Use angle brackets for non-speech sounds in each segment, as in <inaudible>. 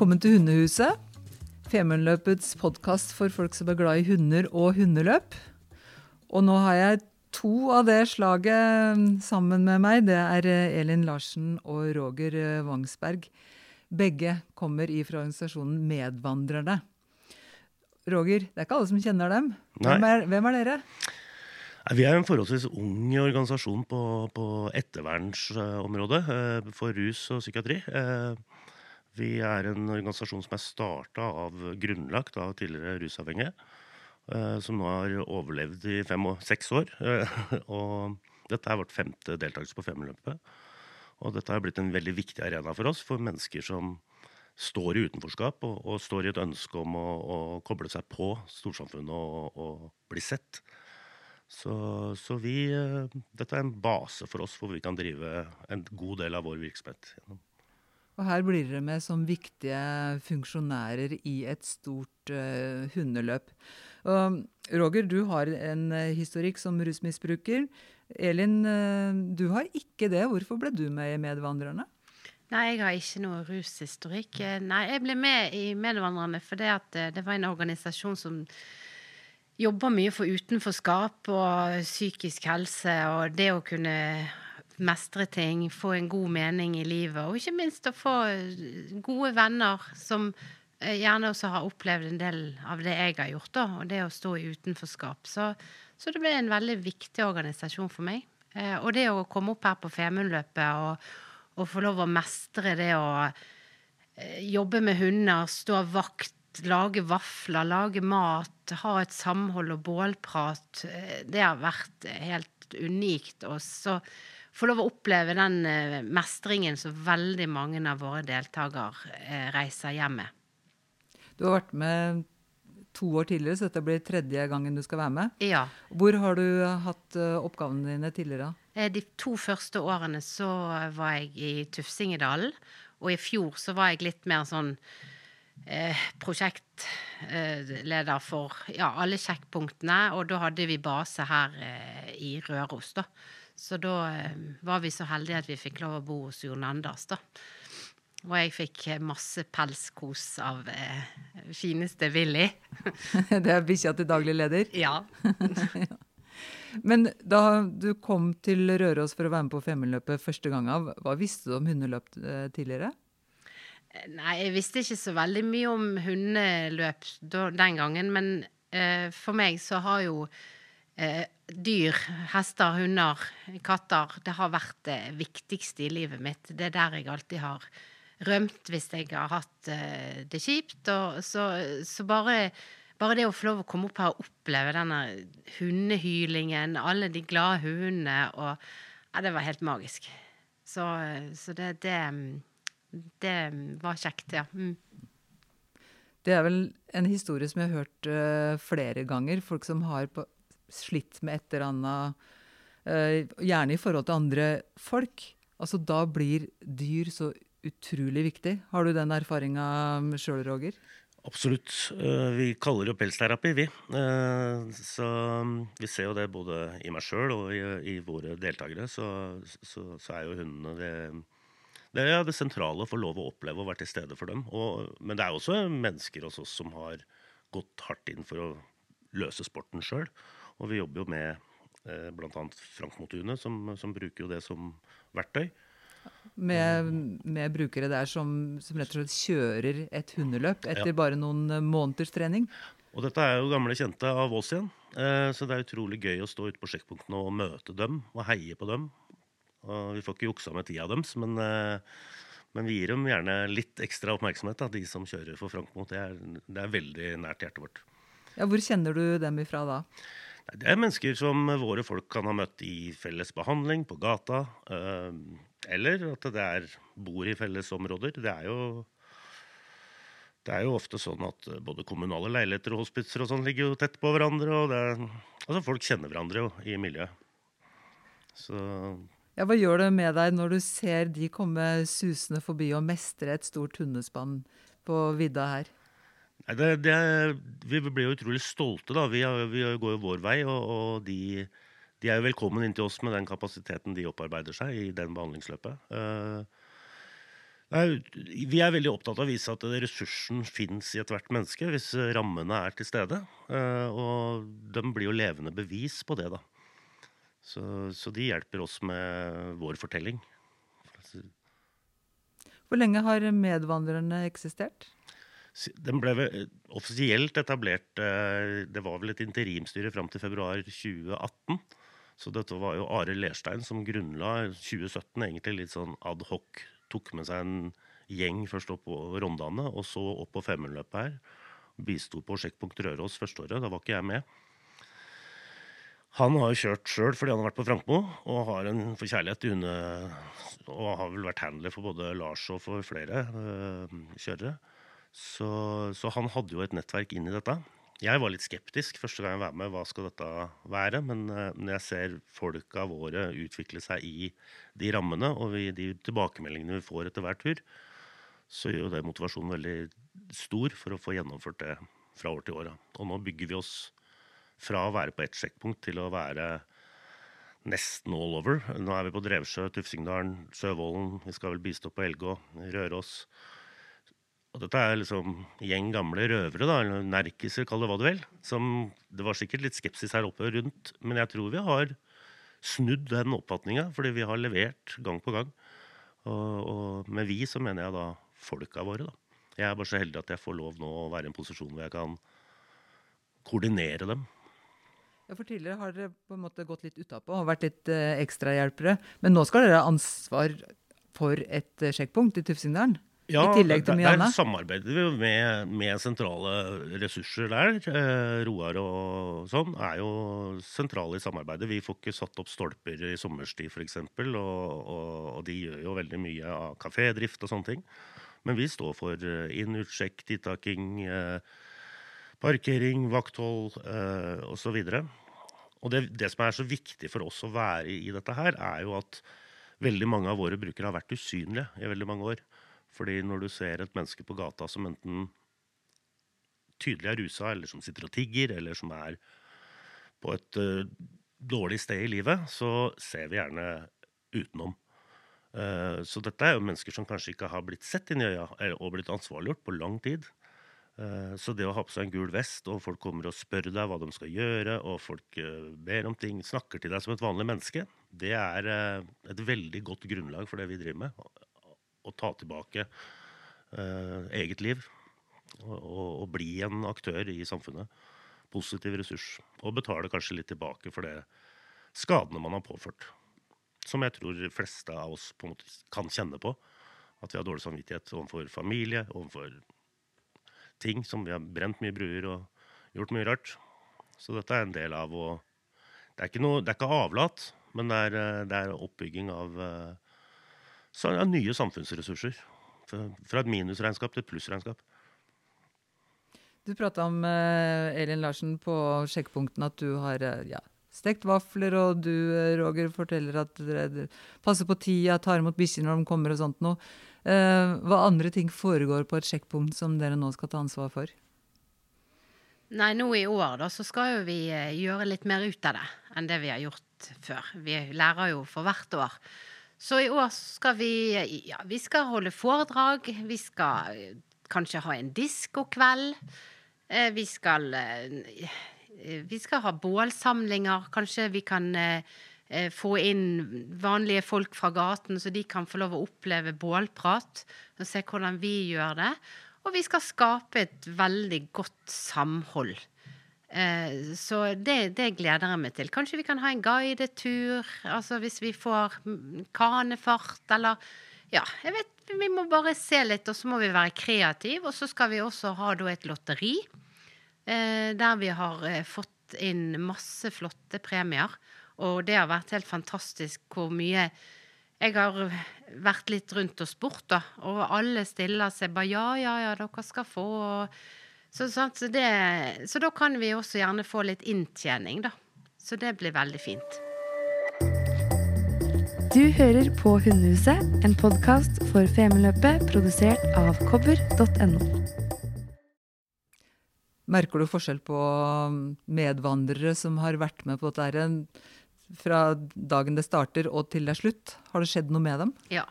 Velkommen til Hundehuset. Femundløpets podkast for folk som er glad i hunder og hundeløp. Og nå har jeg to av det slaget sammen med meg. Det er eh, Elin Larsen og Roger eh, Wangsberg. Begge kommer fra organisasjonen Medvandrerne. Roger, det er ikke alle som kjenner dem. Hvem er, hvem er dere? Vi er en forholdsvis ung organisasjon på, på ettervernsområdet eh, for rus og psykiatri. Vi er en organisasjon som er starta av grunnlagt av tidligere rusavhengige. Eh, som nå har overlevd i fem og seks år. Eh, og dette er vårt femte deltakelse på Femundløpet. Og dette har blitt en veldig viktig arena for oss, for mennesker som står i utenforskap og, og står i et ønske om å, å koble seg på storsamfunnet og, og bli sett. Så, så vi, eh, dette er en base for oss hvor vi kan drive en god del av vår virksomhet. gjennom. Og her blir dere med som viktige funksjonærer i et stort uh, hundeløp. Og Roger, du har en uh, historikk som rusmisbruker. Elin, uh, du har ikke det. Hvorfor ble du med i Medvandrerne? Nei, jeg har ikke noe rushistorikk. Nei, jeg ble med i Medvandrerne fordi det var en organisasjon som jobber mye for utenforskap og psykisk helse og det å kunne mestre ting, få en god mening i livet. Og ikke minst å få gode venner som eh, gjerne også har opplevd en del av det jeg har gjort, da, og det å stå i utenforskap. Så, så det ble en veldig viktig organisasjon for meg. Eh, og det å komme opp her på Femundløpet og, og, få lov å mestre det å eh, jobbe med hunder, stå vakt, lage vafler, lage mat, ha et samhold og bålprat, eh, det har vært helt unikt. Og så få lov å oppleve den eh, mestringen som veldig mange av våre deltakere eh, reiser hjem med. Du har vært med to år tidligere, så dette blir tredje gangen du skal være med. Ja. Hvor har du hatt oppgavene dine tidligere? De to første årene så var jeg i Tufsingedalen. Og i fjor så var jeg litt mer sånn eh, prosjektleder for ja, alle sjekkpunktene. Og da hadde vi base her eh, i Røros, da. Så da eh, var vi så heldige at vi fikk lov å bo hos Jon Anders, da. Og jeg fikk eh, masse pelskos av eh, fineste Willy. <laughs> det er bikkja til daglig leder? <laughs> Ja. Men da du kom til Røros for å være med på Femundløpet første gang av, hva visste du om hundeløp eh, tidligere? Nei, jeg visste ikke så veldig mye om hundeløp den gangen. Men eh, for meg så har jo eh, dyr, hester, hunder, katter, det har vært det viktigste i livet mitt. Det er der jeg alltid har rømt hvis jeg har hatt eh, det kjipt. Og så, så bare, bare, det å få lov å komme opp her og oppleve denne hundehylingen, alle de glade hundene, og ja, det var helt magisk. Så, så det, det, det, var kjekt, ja. Mm. Det er vel en historie som jeg har hørt uh, flere ganger. Folk som har på slitt med et eller annet, uh, gjerne i forhold til andre folk. Altså, da blir dyr så utrolig viktig. Har du den erfaringa sjøl, Roger? Absolutt. Uh, vi kaller det pelsterapi, vi. Uh, så um, vi ser jo det både i meg sjøl og i, i, våre deltakere. Så, så, så, er jo hundene det, det er det sentrale å få lov å oppleve og være til stede for dem. Og, men det er også mennesker hos oss som har gått hardt inn for å løse sporten sjøl. Og vi jobber jo med eh, bl.a. Frank Motune, som, som, bruker jo det som verktøy. Med, med brukere der som, som, rett og slett kjører et hundeløp etter ja. bare noen eh, måneders trening? Og dette er jo gamle kjente av oss igjen. Eh, så det er utrolig gøy å stå ute på sjekkpunktene og møte dem og heie på dem. Og vi får ikke juksa med tida deres, men, eh, men, vi gir dem gjerne litt ekstra oppmerksomhet, da, de som kjører for Frankmo. Det det er veldig nært hjertet vårt. Ja, Hvor kjenner du dem ifra da? Det er mennesker som våre folk kan ha møtt i felles behandling på gata. Eh, eller at det er bor i felles områder. Det er jo det er jo ofte sånn at både kommunale leiligheter og hospitser og sånn ligger jo tett på hverandre. og er, altså Folk kjenner hverandre jo i miljøet. Så ja, Hva gjør det med deg når du ser de komme susende forbi og mestre et stort hundespann på vidda her? Det, det, vi blir jo utrolig stolte, da. Vi, vi går jo vår vei, og, og de de er jo velkommen inn til oss med den kapasiteten de opparbeider seg i den behandlingsløpet. Uh, vi er veldig opptatt av å vise at ressursen fins i ethvert menneske hvis rammene er til stede. Og de blir jo levende bevis på det, da. Så, så de hjelper oss med vår fortelling. Hvor lenge har Medvandrerne eksistert? Den ble offisielt etablert eh, Det var vel et interimstyre fram til februar 2018. Så dette var jo Are Lerstein som grunnla 2017, egentlig litt sånn ad hoc. Tok med seg en gjeng først opp på Rondane, og så opp på Femundløpet her. Bisto på Sjekkpunkt Røros første året. Da var ikke jeg med. Han har jo kjørt sjøl fordi han har vært på Frankmo, og har en forkjærlighet til hunde. Og har vel vært handler for både Lars og for flere øh, kjørere. Så, så, han hadde jo et nettverk inn i dette. Jeg var litt skeptisk første gang jeg var med. Hva skal dette være? Men øh, når jeg ser folka våre utvikle seg i de rammene, og vi, de tilbakemeldingene vi får etter hver tur, så gjør jo det motivasjonen veldig stor for å få gjennomført det fra år til år. Og nå bygger vi oss fra å være på ett sjekkpunkt til å være nesten all over. Nå er vi på Drevsjø, Tufsingdalen, Søvollen. Vi skal vel bistå på Elgå, Røros. Og dette er liksom gjeng gamle røvere, da, eller nerkiser, kall det hva du vil. Som, det var sikkert litt skepsis her oppe rundt, men jeg tror vi har snudd den oppfatninga, fordi vi har levert gang på gang. Og, og med vi så mener jeg da folka våre, da. Jeg er bare så heldig at jeg får lov nå å være i en posisjon hvor jeg kan koordinere dem. Ja, for Tidligere har dere på en måte gått litt utapå og vært litt eh, ekstrahjelpere. Men nå skal dere ha ansvar for et eh, sjekkpunkt i Tufsingdalen? Ja, I tillegg til mye der samarbeider vi med, med sentrale ressurser der. Eh, Roar og sånn er jo sentrale i samarbeidet. Vi får ikke satt opp stolper i sommerstid f.eks., og, og, og de gjør jo veldig mye av kafédrift og sånne ting. Men vi står for eh, inn-, utsjekk, tidtaking. Eh, parkering, vakthold eh, osv. Og det, det, som er så viktig for oss å være i dette her, er jo at veldig mange av våre brukere har vært usynlige i veldig mange år. Fordi når du ser et menneske på gata som enten tydelig er rusa, eller som sitter og tigger, eller som er på et uh, dårlig sted i livet, så ser vi gjerne utenom. Uh, så dette er jo mennesker som kanskje ikke har blitt sett inn i øya og blitt ansvarliggjort på lang tid. Eh, så det å ha på seg en gul vest, og folk kommer og spør deg hva de skal gjøre, og folk eh, ber om ting, snakker til deg som et vanlig menneske, det er eh, et veldig godt grunnlag for det vi driver med. Å ta tilbake eget liv og, bli en aktør i samfunnet. Positiv ressurs. Og betale kanskje litt tilbake for det skadene man har påført. Som jeg tror de fleste av oss på en måte kan kjenne på. At vi har dårlig samvittighet overfor familie, overfor ting som vi har brent mye bruer og gjort mye rart. Så dette er en del av å Det er ikke, noe, det er ikke avlat, men det er, eh, det er oppbygging av eh, ja, nye samfunnsressurser. Fra et minusregnskap til et plussregnskap. Du prata om uh, Elin Larsen på Sjekkpunkten at du har ja, stekt vafler, og du, Roger, forteller at dere passer på tida, tar imot bikkjer når de kommer og sånt noe. Uh, hva andre ting foregår på et sjekkpunkt som dere nå skal ta ansvar for? Nei, nå i år da, så skal jo vi eh, gjøre litt mer ut av det enn det vi har gjort før. Vi lærer jo for hvert år. Så i år skal vi ja, vi skal holde foredrag. Vi skal eh, kanskje ha en diskokveld. Eh, vi skal eh, Vi skal ha bålsamlinger. Kanskje vi kan eh, Eh, få inn vanlige folk fra gaten, så de kan få lov å oppleve bålprat og se hvordan vi gjør det. Og vi skal skape et veldig godt samhold. Eh, så det, det, gleder jeg meg til. Kanskje vi kan ha en guidetur, altså hvis vi får kanefart, eller Ja, jeg vet, vi må bare se litt, og så må vi være kreative. Og så skal vi også ha da et lotteri, eh, der vi har fått inn masse flotte premier. Og det har vært helt fantastisk hvor mye Jeg har vært litt rundt og spurt, da. Og alle stiller seg bare ja, ja, ja, dere skal få. Så, så, det, så da kan vi også gjerne få litt inntjening, da. Så det blir veldig fint. Du hører på Hundehuset, en podkast for Femundløpet produsert av kobber.no. Merker du forskjell på medvandrere som har vært med på dette? Fra dagen det starter og til det er slutt? Har det skjedd noe med dem? Ja,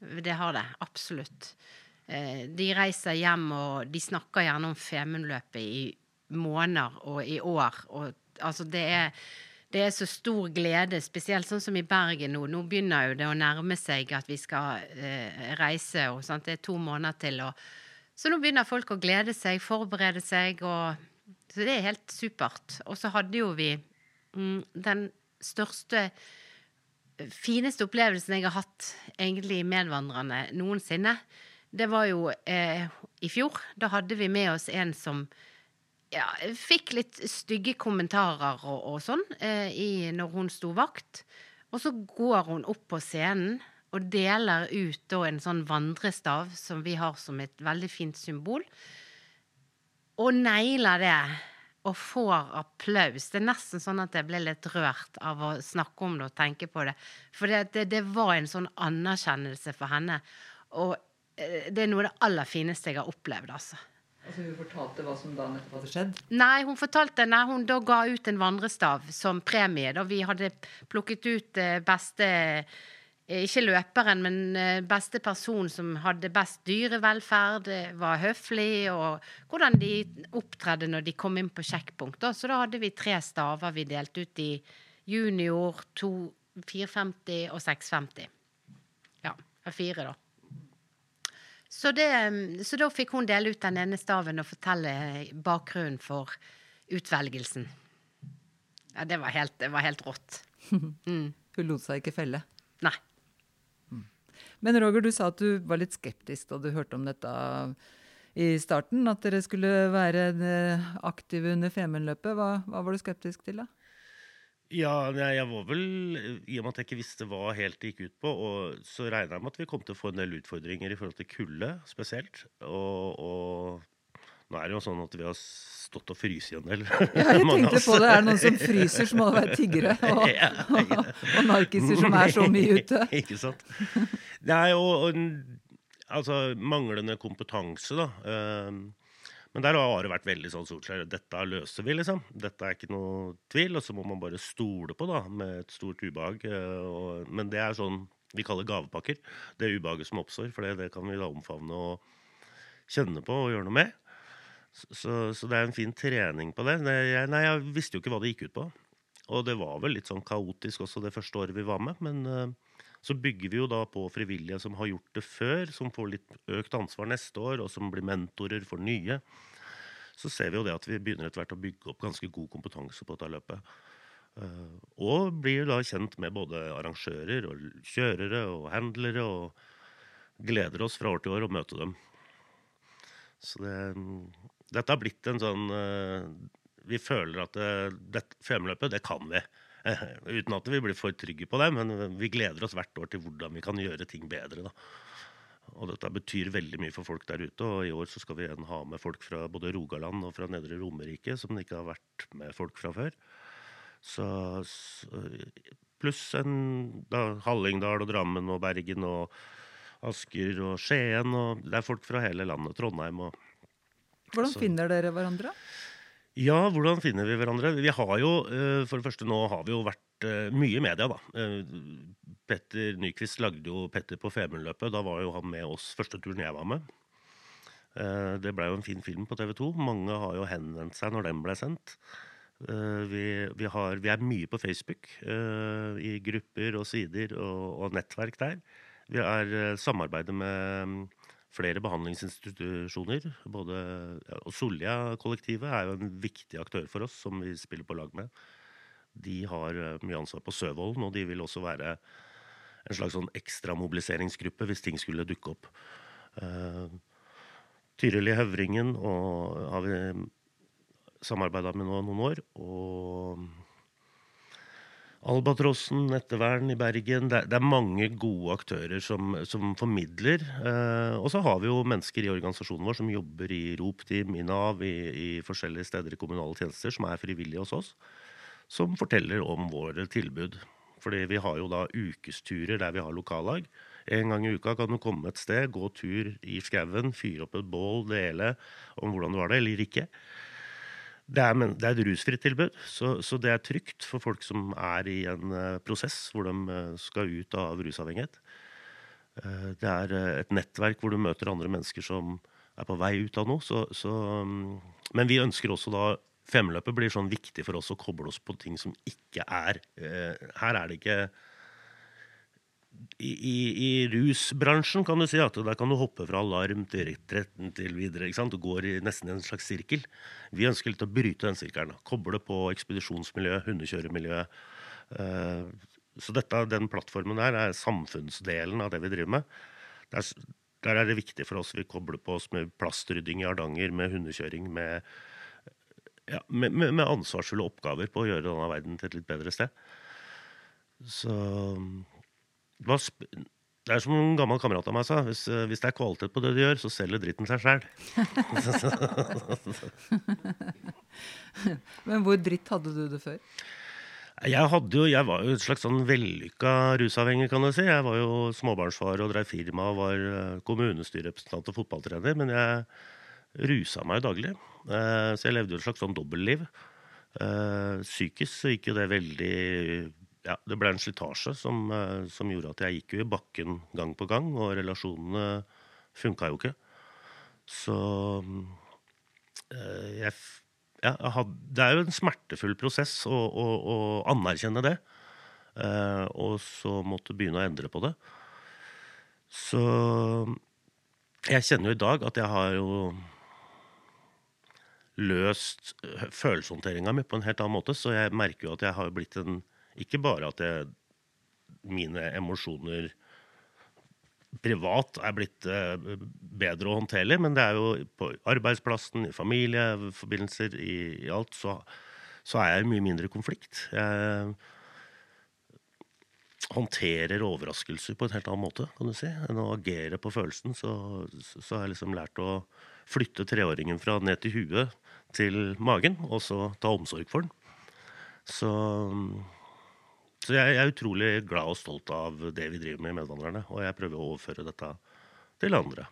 det har det. Absolutt. Eh, de reiser hjem, og de snakker gjerne om Femundløpet i måneder og i år. Og, altså, det er, det er så stor glede, spesielt sånn som i Bergen nå. Nå begynner jo det å nærme seg at vi skal eh, reise, og sant? det er to måneder til. Og, så nå begynner folk å glede seg, forberede seg, og, så det er helt supert. Og så hadde jo vi mm, den største fineste opplevelsen jeg har hatt egentlig i noensinne, det var jo eh, i fjor. Da hadde vi med oss en som ja, fikk litt stygge kommentarer og, og sånn eh, i, når hun sto vakt. Og så går hun opp på scenen og deler ut da en sånn vandrestav som vi har som et veldig fint symbol. Og nailer det og får applaus. Det er nesten sånn at jeg ble litt rørt av å snakke om det og tenke på det. For det, det, det var en sånn anerkjennelse for henne. Og eh, det er noe av det aller fineste jeg har opplevd, altså. Altså Hun fortalte hva som da nettopp hadde skjedd? Nei, hun fortalte nei, hun da ga ut en vandrestav som premie. Da vi hadde plukket ut eh, beste ikke løperen, men eh, beste person som hadde best dyrevelferd, var høflig, og hvordan de opptredde når de kom inn på sjekkpunkt. Så da hadde vi tre staver vi delte ut i junior, 2, 450 og 650. Ja, fire, da. Så, det, så, da fikk hun dele ut den ene staven og fortelle bakgrunnen for utvelgelsen. Ja, det var helt, det var helt rått. <laughs> Mm. Hun lot seg ikke felle? Nei. Men Roger, du sa at du var litt skeptisk da du hørte om dette i starten. At dere skulle være eh, aktive under Femundløpet. Hva, hva var du skeptisk til, da? Ja, jeg var vel I og med at jeg ikke visste hva helt det gikk ut på, og så regna jeg med at vi kom til å få en del utfordringer i forhold til kulde spesielt. Og, og, nå er det jo sånn at vi har stått og fryst i en del. Ja, jeg <laughs> tenkte på det. Er det noen som fryser, så må det være tiggere <laughs> og, <laughs> og, og narkiser som er så mye ute. ikke sant. Nei, og, og altså manglende kompetanse, da. Uh, men der har det vært veldig sånn solskjær. Dette løser vi, liksom. Dette er ikke noe tvil. Og så må man bare stole på, da, med et stort ubehag. Eh, men det er sånn vi kaller gavepakker. Det ubehaget som oppstår. For det, det kan vi da omfavne og kjenne på og gjøre noe med. Så, så det er en fin trening på det. Jeg, nei, jeg visste jo ikke hva det gikk ut på. Og det var vel litt sånn kaotisk også det første året vi var med. Men uh, så bygger vi jo da på frivillige som har gjort det før, som får litt økt ansvar neste år, og som blir mentorer for nye så ser vi jo det at vi begynner etter hvert å bygge opp ganske god kompetanse på dette løpet. Uh, og blir da kjent med både arrangører og kjørere og handlere, og gleder oss fra år til år å møte dem. Så det, dette har blitt en sånn uh, Vi føler at det, Femundløpet, det kan vi. <laughs> Uten at vi blir for trygge på det, men vi gleder oss hvert år til hvordan vi kan gjøre ting bedre. da. Og dette betyr veldig mye for folk der ute. Og i år så skal vi igjen ha med folk fra både Rogaland og fra Nedre Romerike som det ikke har vært med folk fra før. Så, pluss en da, Hallingdal og Drammen og Bergen og Asker og Skien. Og det er folk fra hele landet. Trondheim og Hvordan så. finner dere hverandre? Ja, hvordan finner vi hverandre? Vi har jo, eh, For det første, nå har vi jo vært eh, mye i media, da. Eh, Petter Nyquist lagde jo Petter på Femundløpet. Da var jo han med oss første turen jeg var med. Det blei jo en fin film på TV 2. Mange har jo henvendt seg når den ble sendt. Vi, vi, har, vi er mye på Facebook, i grupper og sider og, og nettverk der. Vi er samarbeidet med flere behandlingsinstitusjoner. Både, ja, Solja-kollektivet er jo en viktig aktør for oss, som vi spiller på lag med. De har uh, mye ansvar på Søvollen, og de vil også være en slags sånn ekstramobiliseringsgruppe hvis ting skulle dukke opp. Uh, Tyrili Høvringen og har vi samarbeida med nå noen år. Og Albatrossen, Nettevern i Bergen. Det er, mange gode aktører som, som formidler. Eh, og så har vi jo mennesker i organisasjonen vår som jobber i ROP-team, i Nav, i, i, forskjellige steder i kommunale tjenester, som er frivillige hos oss. Som forteller om våre tilbud. Fordi vi har jo da ukesturer der vi har lokallag. En gang i uka kan du komme et sted, gå tur i skauen, fyre opp et bål, dele om hvordan du var det, eller ikke. Det er, det er et rusfritt tilbud, så, så, det er trygt for folk som er i en uh, prosess hvor de uh, skal ut av rusavhengighet. Uh, det er et nettverk hvor du møter andre mennesker som er på vei ut av noe. Så, så, um, men vi ønsker også da Femløpet blir sånn viktig for oss å koble oss på ting som ikke er Her er det ikke i, i, rusbransjen kan du si at der kan du hoppe fra alarm til retretten til videre. ikke sant? Du går i nesten en slags sirkel. Vi ønsker litt å bryte den sirkelen. Koble på ekspedisjonsmiljø, hundekjøremiljø. Uh, så dette, den plattformen der er samfunnsdelen av det vi driver med. Der, der, er det viktig for oss. Vi kobler på oss med plastrydding i Hardanger, med hundekjøring, med, ja, med, med, med ansvarsfulle oppgaver på å gjøre denne verden til et litt bedre sted. Så det er som en gammel kamerat av meg sa. Hvis, eh, hvis, det er kvalitet på det du gjør, så selger dritten seg sjæl. <laughs> Men hvor dritt hadde du det før? Jeg, jo, jeg var jo et slags sånn vellykka rusavhengig, kan du si. Jeg var jo småbarnsfar og drev firma og var eh, kommunestyrerepresentant og fotballtrener. Men jeg rusa meg jo daglig. Eh, så jeg levde jo et slags sånn dobbeltliv. Psykisk så gikk jo det veldig ja, det ble en slitasje som, eh, som, gjorde at jeg gikk jo i bakken gang på gang, og relasjonene funka jo ikke. Så eh, jeg, ja, had, Det er jo en smertefull prosess å, å, å anerkjenne det. Eh, og så måtte begynne å endre på det. Så jeg kjenner jo i dag at jeg har jo løst følelseshåndteringa mi på en helt annen måte, så jeg merker jo at jeg har blitt en ikke bare at jeg, mine emosjoner privat er blitt uh, bedre å håndtere, men det er jo på arbeidsplassen, i familieforbindelser, i, i alt, så, så, er jeg mye mindre konflikt. Jeg håndterer overraskelser på en helt annen måte, kan du si, enn å agere på følelsen. Så, så har jeg liksom lært å flytte treåringen fra ned til huet til magen, og så ta omsorg for den. Så så jeg, er utrolig glad og stolt av det vi driver med i Medvandrerne. Og jeg prøver å overføre dette til andre.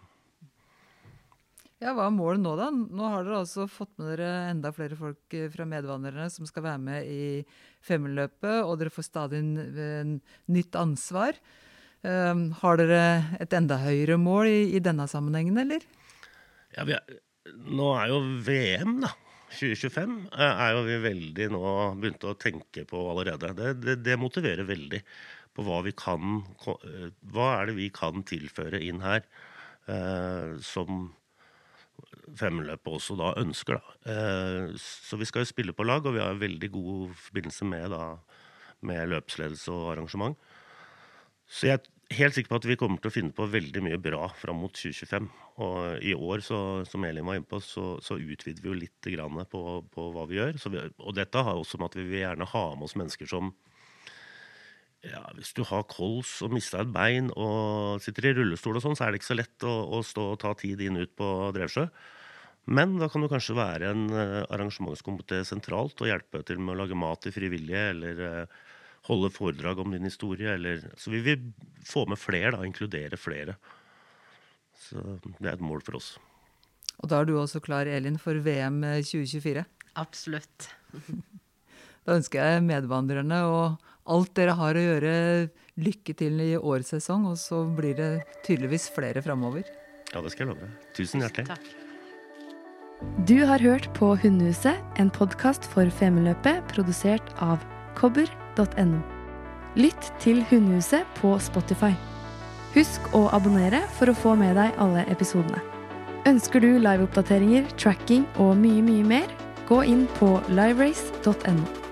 Ja, Hva er målet nå, da? Nå har dere altså fått med dere enda flere folk eh, fra Medvandrerne som skal være med i Femmeløpet, og dere får stadig nytt ansvar. Um, har dere et enda høyere mål i, i denne sammenhengen, eller? Ja, er, Nå er jo VM, da. 2025 eh, er jo vi veldig nå begynt å tenke på allerede. Det, det, det, motiverer veldig på hva vi kan eh, Hva er det vi kan tilføre inn her eh, som femløpet også da ønsker, da. Så vi skal jo spille på lag, og vi har veldig god forbindelse med, da, med løpsledelse og arrangement. Så jeg helt sikker på at vi kommer til å finne på veldig mye bra fram mot 2025. Og i år, så, som Elin var inne på, så, så, utvider vi jo litt på, på hva vi gjør. Vi, og dette har også med at vi vil gjerne ha med oss mennesker som ja, Hvis du har kols og mista et bein og sitter i rullestol, og sånn, så er det ikke så lett å, å stå og ta tid inn ut på Drevsjø. Men da kan du kanskje være en uh, arrangementskomité sentralt og hjelpe til med å lage mat til frivillige, eller uh, holde foredrag om din historie. Eller, så vi vil få med flere, da, inkludere flere. Så det er et mål for oss. Og da er du også klar, Elin, for VM 2024? Absolutt. <laughs> da ønsker jeg medvandrerne og alt dere har å gjøre, lykke til i årets sesong. Og så blir det tydeligvis flere framover. Ja, det skal jeg love. Tusen hjertelig. Takk. Du har hørt på Hundehuset, en podkast for Femundløpet produsert av kobber.no. Lytt til Hundehuset på Spotify. Husk å abonnere for å få med deg alle episodene. Ønsker du liveoppdateringer, tracking og mye, mye mer, gå inn på liverace.no.